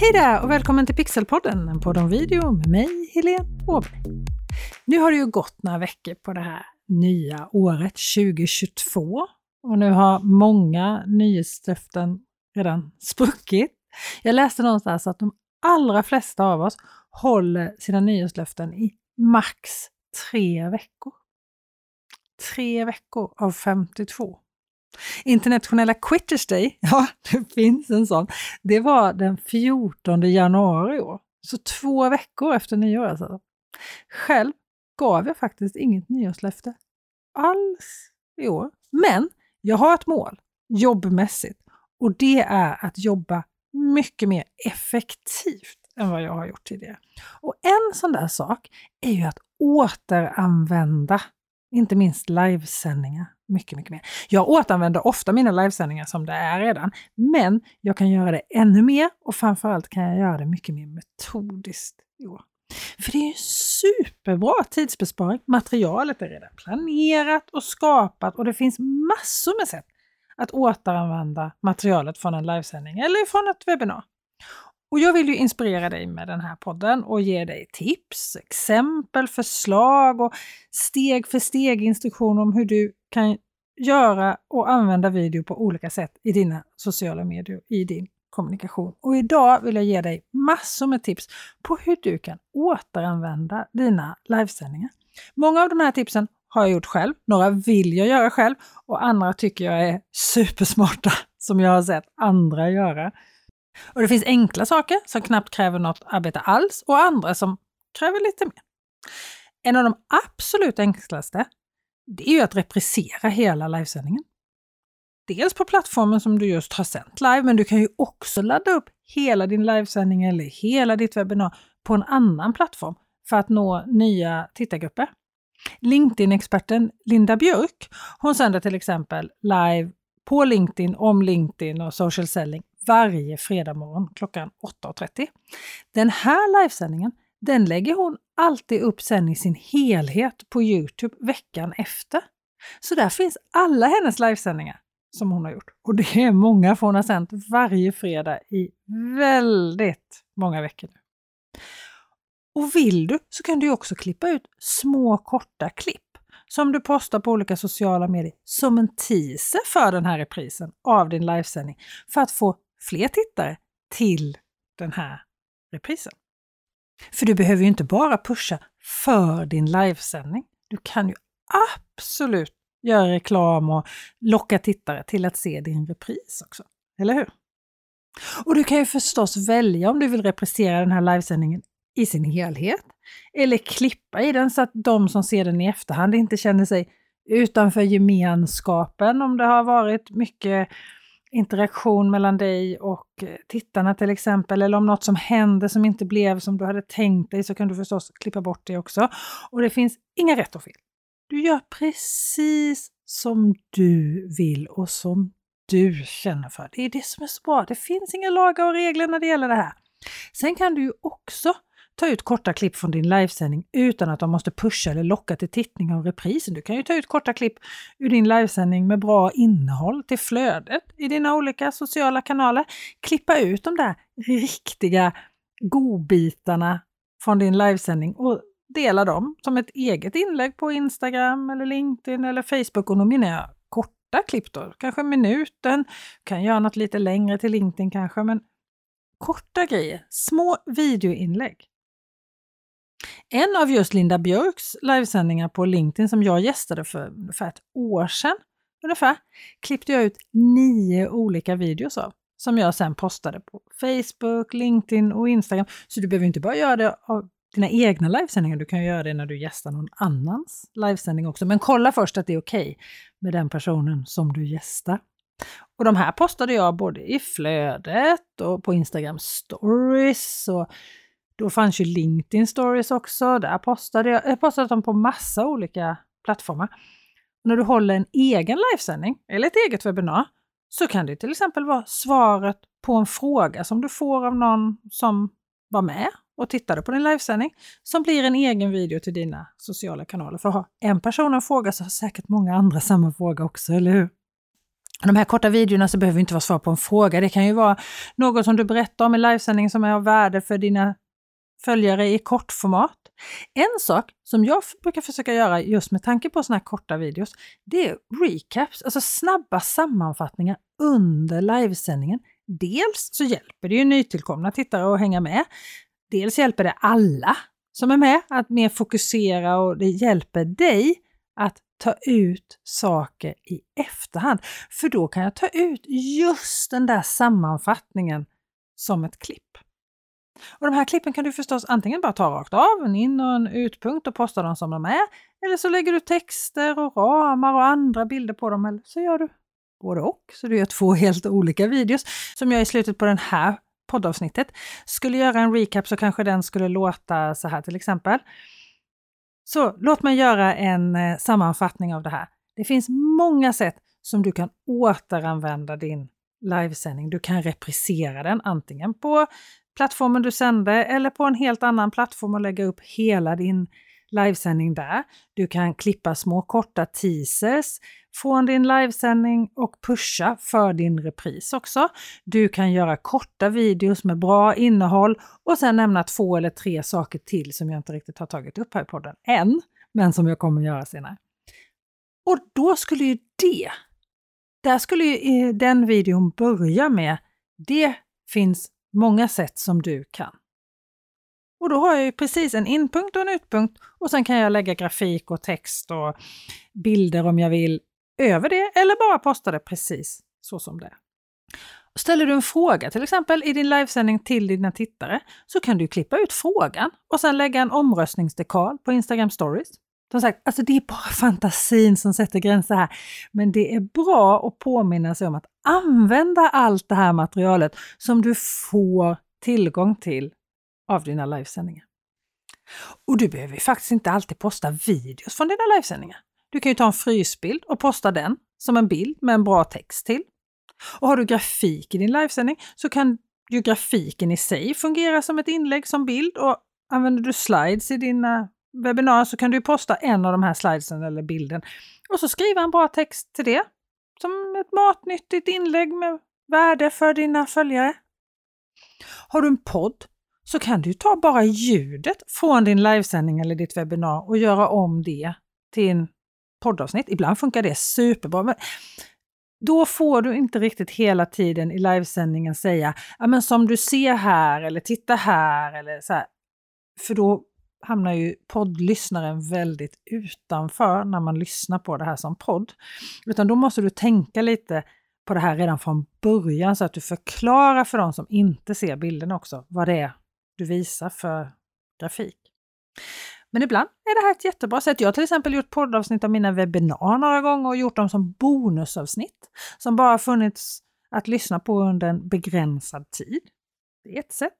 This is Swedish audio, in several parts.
Hej där och välkommen till Pixelpodden, en podd om video med mig, Helene Åberg. Nu har det ju gått några veckor på det här nya året 2022 och nu har många nyhetslöften redan spruckit. Jag läste någonstans att de allra flesta av oss håller sina nyhetslöften i max tre veckor. Tre veckor av 52. Internationella Quitters Day, ja det finns en sån, det var den 14 januari i år. Så två veckor efter nyår alltså. Själv gav jag faktiskt inget nyårslöfte alls i år. Men jag har ett mål jobbmässigt och det är att jobba mycket mer effektivt än vad jag har gjort tidigare. Och en sån där sak är ju att återanvända, inte minst livesändningar, mycket, mycket mer. Jag återanvänder ofta mina livesändningar som det är redan, men jag kan göra det ännu mer och framförallt kan jag göra det mycket mer metodiskt i år. För det är en superbra tidsbesparing. Materialet är redan planerat och skapat och det finns massor med sätt att återanvända materialet från en livesändning eller från ett webbinar. Och jag vill ju inspirera dig med den här podden och ge dig tips, exempel, förslag och steg för steg instruktioner om hur du kan göra och använda video på olika sätt i dina sociala medier, i din kommunikation. Och idag vill jag ge dig massor med tips på hur du kan återanvända dina livesändningar. Många av de här tipsen har jag gjort själv, några vill jag göra själv och andra tycker jag är supersmarta som jag har sett andra göra. Och det finns enkla saker som knappt kräver något arbete alls och andra som kräver lite mer. En av de absolut enklaste, det är ju att reprisera hela livesändningen. Dels på plattformen som du just har sänt live, men du kan ju också ladda upp hela din livesändning eller hela ditt webbinar på en annan plattform för att nå nya tittargrupper. LinkedIn-experten Linda Björk, hon sänder till exempel live på LinkedIn om LinkedIn och social selling varje fredag morgon klockan 8.30. Den här livesändningen den lägger hon alltid upp sen i sin helhet på Youtube veckan efter. Så där finns alla hennes livesändningar som hon har gjort. Och det är många, för hon har sänt varje fredag i väldigt många veckor nu. Och vill du så kan du också klippa ut små korta klipp som du postar på olika sociala medier som en teaser för den här reprisen av din livesändning för att få fler tittare till den här reprisen. För du behöver ju inte bara pusha för din livesändning. Du kan ju absolut göra reklam och locka tittare till att se din repris också. Eller hur? Och du kan ju förstås välja om du vill reprisera den här livesändningen i sin helhet eller klippa i den så att de som ser den i efterhand inte känner sig utanför gemenskapen om det har varit mycket interaktion mellan dig och eh, tittarna till exempel, eller om något som hände som inte blev som du hade tänkt dig så kan du förstås klippa bort det också. Och det finns inga rätt och fel. Du gör precis som du vill och som du känner för. Det är det som är så bra. Det finns inga lagar och regler när det gäller det här. Sen kan du ju också ta ut korta klipp från din livesändning utan att de måste pusha eller locka till tittning av reprisen. Du kan ju ta ut korta klipp ur din livesändning med bra innehåll till flödet i dina olika sociala kanaler. Klippa ut de där riktiga godbitarna från din livesändning och dela dem som ett eget inlägg på Instagram eller LinkedIn eller Facebook. Och då menar jag korta klipp då, kanske minuten, Du kan göra något lite längre till LinkedIn kanske, men korta grejer, små videoinlägg. En av just Linda Björks livesändningar på LinkedIn som jag gästade för ungefär ett år sedan, ungefär, klippte jag ut nio olika videos av som jag sen postade på Facebook, LinkedIn och Instagram. Så du behöver inte bara göra det av dina egna livesändningar, du kan göra det när du gästar någon annans livesändning också. Men kolla först att det är okej okay med den personen som du gästar. Och de här postade jag både i flödet och på Instagram stories och då fanns ju LinkedIn stories också. Där postade jag, jag postade dem på massa olika plattformar. När du håller en egen livesändning eller ett eget webbinar så kan det till exempel vara svaret på en fråga som du får av någon som var med och tittade på din livesändning som blir en egen video till dina sociala kanaler. För har en person en fråga så har säkert många andra samma fråga också, eller hur? De här korta videorna så behöver inte vara svar på en fråga. Det kan ju vara något som du berättar om i livesändning som är av värde för dina följare i kortformat. En sak som jag brukar försöka göra just med tanke på såna här korta videos, det är recaps, alltså snabba sammanfattningar under livesändningen. Dels så hjälper det ju nytillkomna tittare att hänga med. Dels hjälper det alla som är med att mer fokusera och det hjälper dig att ta ut saker i efterhand. För då kan jag ta ut just den där sammanfattningen som ett klipp. Och de här klippen kan du förstås antingen bara ta rakt av, en in och en utpunkt och posta dem som de är. Eller så lägger du texter och ramar och andra bilder på dem. Eller så gör du både och. Så du gör två helt olika videos som jag i slutet på den här poddavsnittet skulle göra en recap så kanske den skulle låta så här till exempel. Så låt mig göra en eh, sammanfattning av det här. Det finns många sätt som du kan återanvända din livesändning. Du kan reprisera den antingen på plattformen du sände eller på en helt annan plattform och lägga upp hela din livesändning där. Du kan klippa små korta teasers från din livesändning och pusha för din repris också. Du kan göra korta videos med bra innehåll och sen nämna två eller tre saker till som jag inte riktigt har tagit upp här i podden än, men som jag kommer göra senare. Och då skulle ju det, där skulle ju eh, den videon börja med, det finns många sätt som du kan. Och då har jag ju precis en inpunkt och en utpunkt och sen kan jag lägga grafik och text och bilder om jag vill över det eller bara posta det precis så som det är. Ställer du en fråga till exempel i din livesändning till dina tittare så kan du klippa ut frågan och sen lägga en omröstningsdekal på Instagram stories. Som sagt, alltså det är bara fantasin som sätter gränser här. Men det är bra att påminna sig om att använda allt det här materialet som du får tillgång till av dina livesändningar. Och du behöver faktiskt inte alltid posta videos från dina livesändningar. Du kan ju ta en frysbild och posta den som en bild med en bra text till. Och har du grafik i din livesändning så kan ju grafiken i sig fungera som ett inlägg som bild och använder du slides i dina webbinarier så kan du posta en av de här slidesen eller bilden och så skriva en bra text till det som ett matnyttigt inlägg med värde för dina följare. Har du en podd så kan du ta bara ljudet från din livesändning eller ditt webbinar och göra om det till en poddavsnitt. Ibland funkar det superbra. Men då får du inte riktigt hela tiden i livesändningen säga ja, men som du ser här eller titta här eller så här. För då hamnar ju poddlyssnaren väldigt utanför när man lyssnar på det här som podd. Utan då måste du tänka lite på det här redan från början så att du förklarar för de som inte ser bilden också vad det är du visar för grafik. Men ibland är det här ett jättebra sätt. Jag har till exempel gjort poddavsnitt av mina webbinar några gånger och gjort dem som bonusavsnitt som bara funnits att lyssna på under en begränsad tid. Det är ett sätt.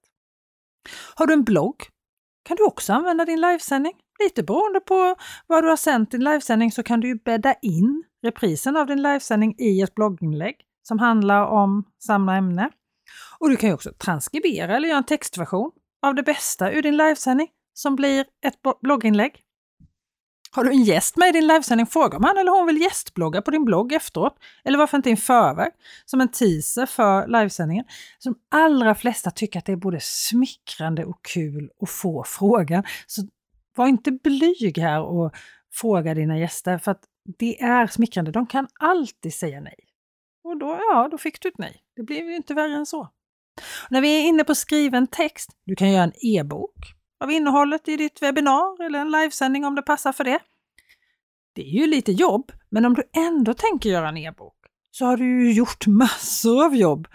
Har du en blogg kan du också använda din livesändning. Lite beroende på vad du har sänt din livesändning så kan du ju bädda in reprisen av din livesändning i ett blogginlägg som handlar om samma ämne. Och du kan ju också transkribera eller göra en textversion av det bästa ur din livesändning som blir ett blogginlägg. Har du en gäst med i din livesändning, fråga om han eller hon vill gästblogga på din blogg efteråt. Eller varför inte i förväg, som en teaser för livesändningen. Så de allra flesta tycker att det är både smickrande och kul att få frågan. Så var inte blyg här och fråga dina gäster, för att det är smickrande. De kan alltid säga nej. Och då, ja, då fick du ett nej. Det blev ju inte värre än så. Och när vi är inne på skriven text, du kan göra en e-bok av innehållet i ditt webbinar eller en livesändning om det passar för det. Det är ju lite jobb, men om du ändå tänker göra en e-bok så har du ju gjort massor av jobb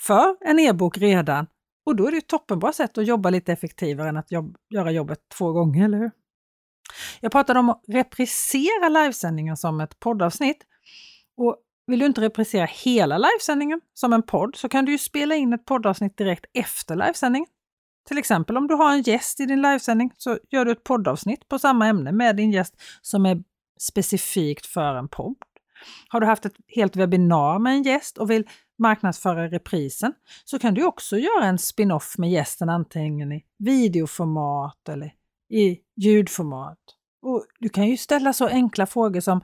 för en e-bok redan. Och då är det ett toppenbra sätt att jobba lite effektivare än att jobb göra jobbet två gånger, eller hur? Jag pratade om att reprisera livesändningen som ett poddavsnitt. Och vill du inte reprisera hela livesändningen som en podd så kan du ju spela in ett poddavsnitt direkt efter livesändningen. Till exempel om du har en gäst i din livesändning så gör du ett poddavsnitt på samma ämne med din gäst som är specifikt för en podd. Har du haft ett helt webbinar med en gäst och vill marknadsföra reprisen så kan du också göra en spin-off med gästen antingen i videoformat eller i ljudformat. Och du kan ju ställa så enkla frågor som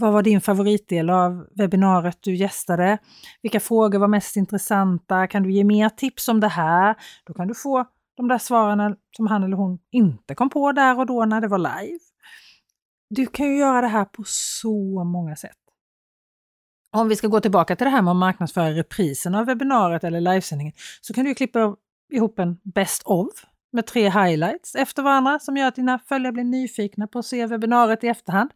vad var din favoritdel av webbinariet du gästade? Vilka frågor var mest intressanta? Kan du ge mer tips om det här? Då kan du få de där svaren som han eller hon inte kom på där och då när det var live. Du kan ju göra det här på så många sätt. Om vi ska gå tillbaka till det här med att marknadsföra reprisen av webbinariet eller livesändningen så kan du klippa ihop en best of med tre highlights efter varandra som gör att dina följare blir nyfikna på att se webbinariet i efterhand.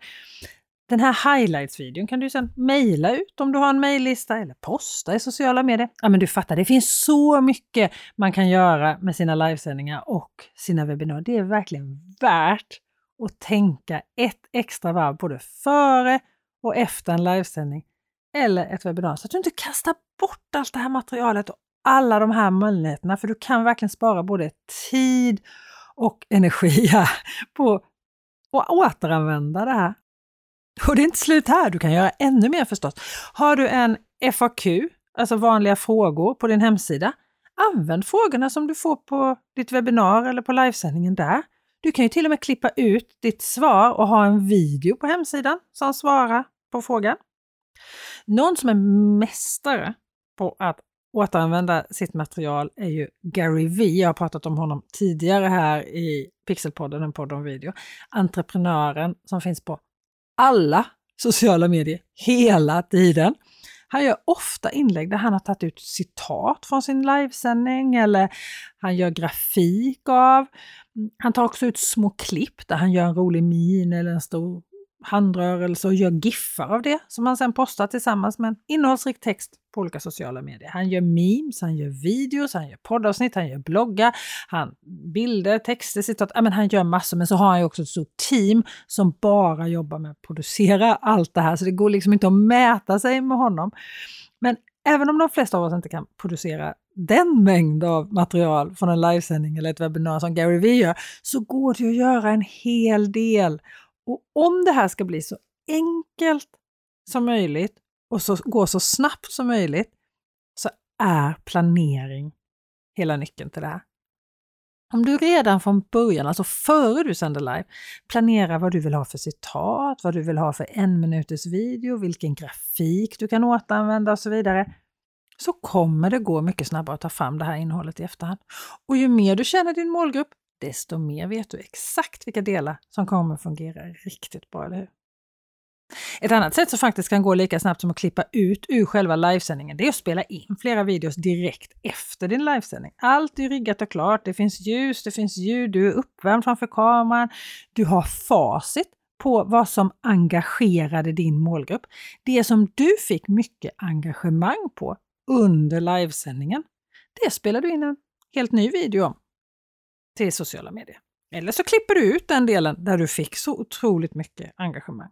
Den här highlights-videon kan du sedan mejla ut om du har en mejllista eller posta i sociala medier. Ja, men du fattar, det finns så mycket man kan göra med sina livesändningar och sina webbinarier. Det är verkligen värt att tänka ett extra varv både före och efter en livesändning eller ett webbinarium så att du inte kastar bort allt det här materialet och alla de här möjligheterna för du kan verkligen spara både tid och energi på att återanvända det här. Och det är inte slut här, du kan göra ännu mer förstås. Har du en FAQ, alltså vanliga frågor på din hemsida, använd frågorna som du får på ditt webbinar eller på livesändningen där. Du kan ju till och med klippa ut ditt svar och ha en video på hemsidan som svarar på frågan. Någon som är mästare på att återanvända sitt material är ju Gary Vee. Jag har pratat om honom tidigare här i Pixelpodden, en podd om video. Entreprenören som finns på alla sociala medier hela tiden. Han gör ofta inlägg där han har tagit ut citat från sin livesändning eller han gör grafik av. Han tar också ut små klipp där han gör en rolig min eller en stor handrörelse och gör giffar av det som han sen postar tillsammans med en innehållsrik text på olika sociala medier. Han gör memes, han gör videos, han gör poddavsnitt, han gör bloggar, han bilder, texter, citat. Ja, men han gör massor, men så har han ju också ett stort team som bara jobbar med att producera allt det här, så det går liksom inte att mäta sig med honom. Men även om de flesta av oss inte kan producera den mängd av material från en livesändning eller ett webbinar som Gary Vee gör, så går det att göra en hel del. Och om det här ska bli så enkelt som möjligt och så, gå så snabbt som möjligt så är planering hela nyckeln till det här. Om du redan från början, alltså före du sänder live, planerar vad du vill ha för citat, vad du vill ha för en minuters video, vilken grafik du kan återanvända och så vidare, så kommer det gå mycket snabbare att ta fram det här innehållet i efterhand. Och ju mer du känner din målgrupp, desto mer vet du exakt vilka delar som kommer fungera riktigt bra, eller hur? Ett annat sätt som faktiskt kan gå lika snabbt som att klippa ut ur själva livesändningen, det är att spela in flera videos direkt efter din livesändning. Allt är riggat och klart, det finns ljus, det finns ljud, du är uppvärmd framför kameran, du har facit på vad som engagerade din målgrupp. Det som du fick mycket engagemang på under livesändningen, det spelar du in en helt ny video om till sociala medier. Eller så klipper du ut den delen där du fick så otroligt mycket engagemang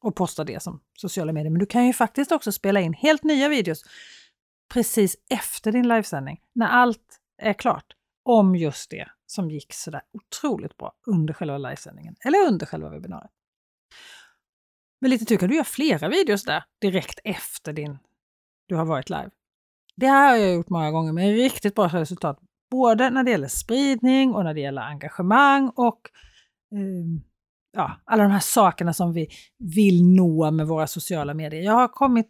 och postar det som sociala medier. Men du kan ju faktiskt också spela in helt nya videos precis efter din livesändning, när allt är klart, om just det som gick sådär otroligt bra under själva livesändningen eller under själva webbinariet. Med lite tur kan du göra flera videos där direkt efter din, du har varit live. Det här har jag gjort många gånger med riktigt bra resultat, både när det gäller spridning och när det gäller engagemang och eh, ja, alla de här sakerna som vi vill nå med våra sociala medier. Jag har kommit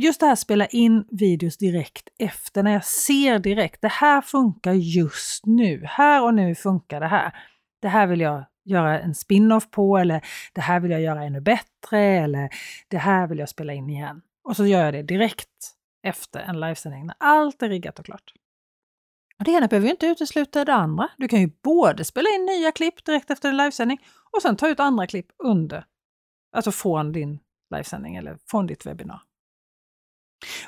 just det här spela in videos direkt efter, när jag ser direkt, det här funkar just nu. Här och nu funkar det här. Det här vill jag göra en spin-off på eller det här vill jag göra ännu bättre eller det här vill jag spela in igen. Och så gör jag det direkt efter en livesändning när allt är riggat och klart. Och det ena behöver ju inte utesluta det andra. Du kan ju både spela in nya klipp direkt efter en livesändning och sen ta ut andra klipp under, alltså från din livesändning eller från ditt webbinar.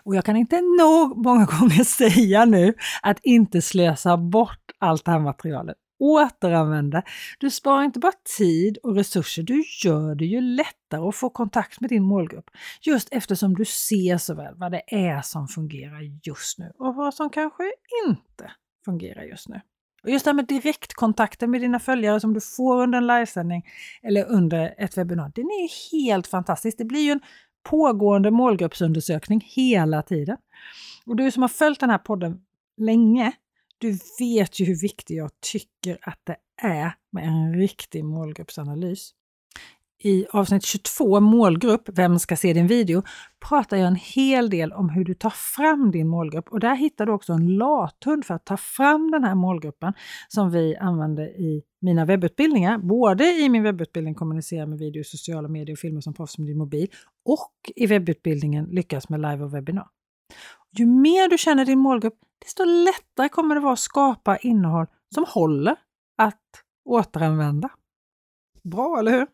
Och jag kan inte nog många gånger säga nu att inte slösa bort allt det här materialet. Återanvända. Du sparar inte bara tid och resurser, du gör det ju lättare att få kontakt med din målgrupp. Just eftersom du ser så väl vad det är som fungerar just nu och vad som kanske inte fungerar just nu. Och just det här med direktkontakten med dina följare som du får under en livesändning eller under ett webbinar, den är helt fantastisk. Det blir ju en pågående målgruppsundersökning hela tiden. Och du som har följt den här podden länge, du vet ju hur viktig jag tycker att det är med en riktig målgruppsanalys i avsnitt 22, målgrupp, Vem ska se din video? pratar jag en hel del om hur du tar fram din målgrupp och där hittar du också en lathund för att ta fram den här målgruppen som vi använder i mina webbutbildningar. Både i min webbutbildning Kommunicera med video, sociala medier och filmer som proffs med din mobil och i webbutbildningen Lyckas med live och webbinar. Ju mer du känner din målgrupp, desto lättare kommer det vara att skapa innehåll som håller att återanvända. Bra, eller hur?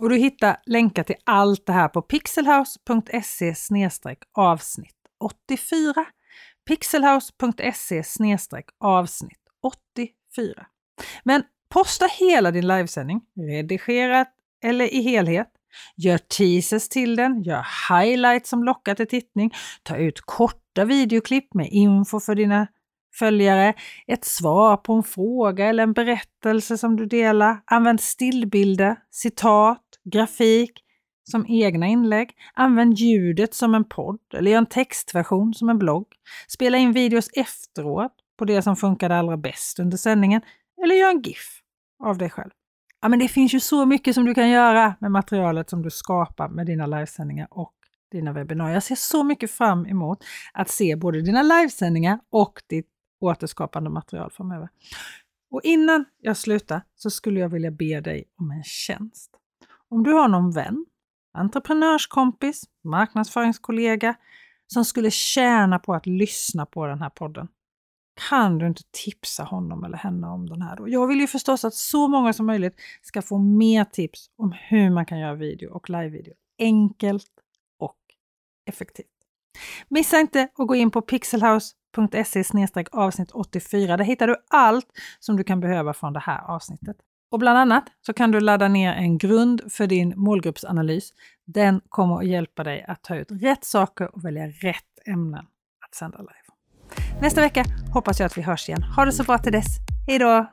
Och du hittar länkar till allt det här på pixelhouse.se avsnitt 84. pixelhouse.se avsnitt 84. Men posta hela din livesändning, redigerat eller i helhet. Gör teasers till den, gör highlights som lockar till tittning, ta ut korta videoklipp med info för dina följare, ett svar på en fråga eller en berättelse som du delar. Använd stillbilder, citat, grafik som egna inlägg. Använd ljudet som en podd eller gör en textversion som en blogg. Spela in videos efteråt på det som funkade allra bäst under sändningen eller gör en GIF av dig själv. Ja, men det finns ju så mycket som du kan göra med materialet som du skapar med dina livesändningar och dina webbinarier. Jag ser så mycket fram emot att se både dina livesändningar och ditt återskapande material framöver. Och innan jag slutar så skulle jag vilja be dig om en tjänst. Om du har någon vän, entreprenörskompis, marknadsföringskollega som skulle tjäna på att lyssna på den här podden, kan du inte tipsa honom eller henne om den här? Då? Jag vill ju förstås att så många som möjligt ska få mer tips om hur man kan göra video och live-video enkelt och effektivt. Missa inte att gå in på pixelhouse.se avsnitt 84. Där hittar du allt som du kan behöva från det här avsnittet. Och bland annat så kan du ladda ner en grund för din målgruppsanalys. Den kommer att hjälpa dig att ta ut rätt saker och välja rätt ämnen att sända live. Nästa vecka hoppas jag att vi hörs igen. Ha det så bra till dess. Hej då!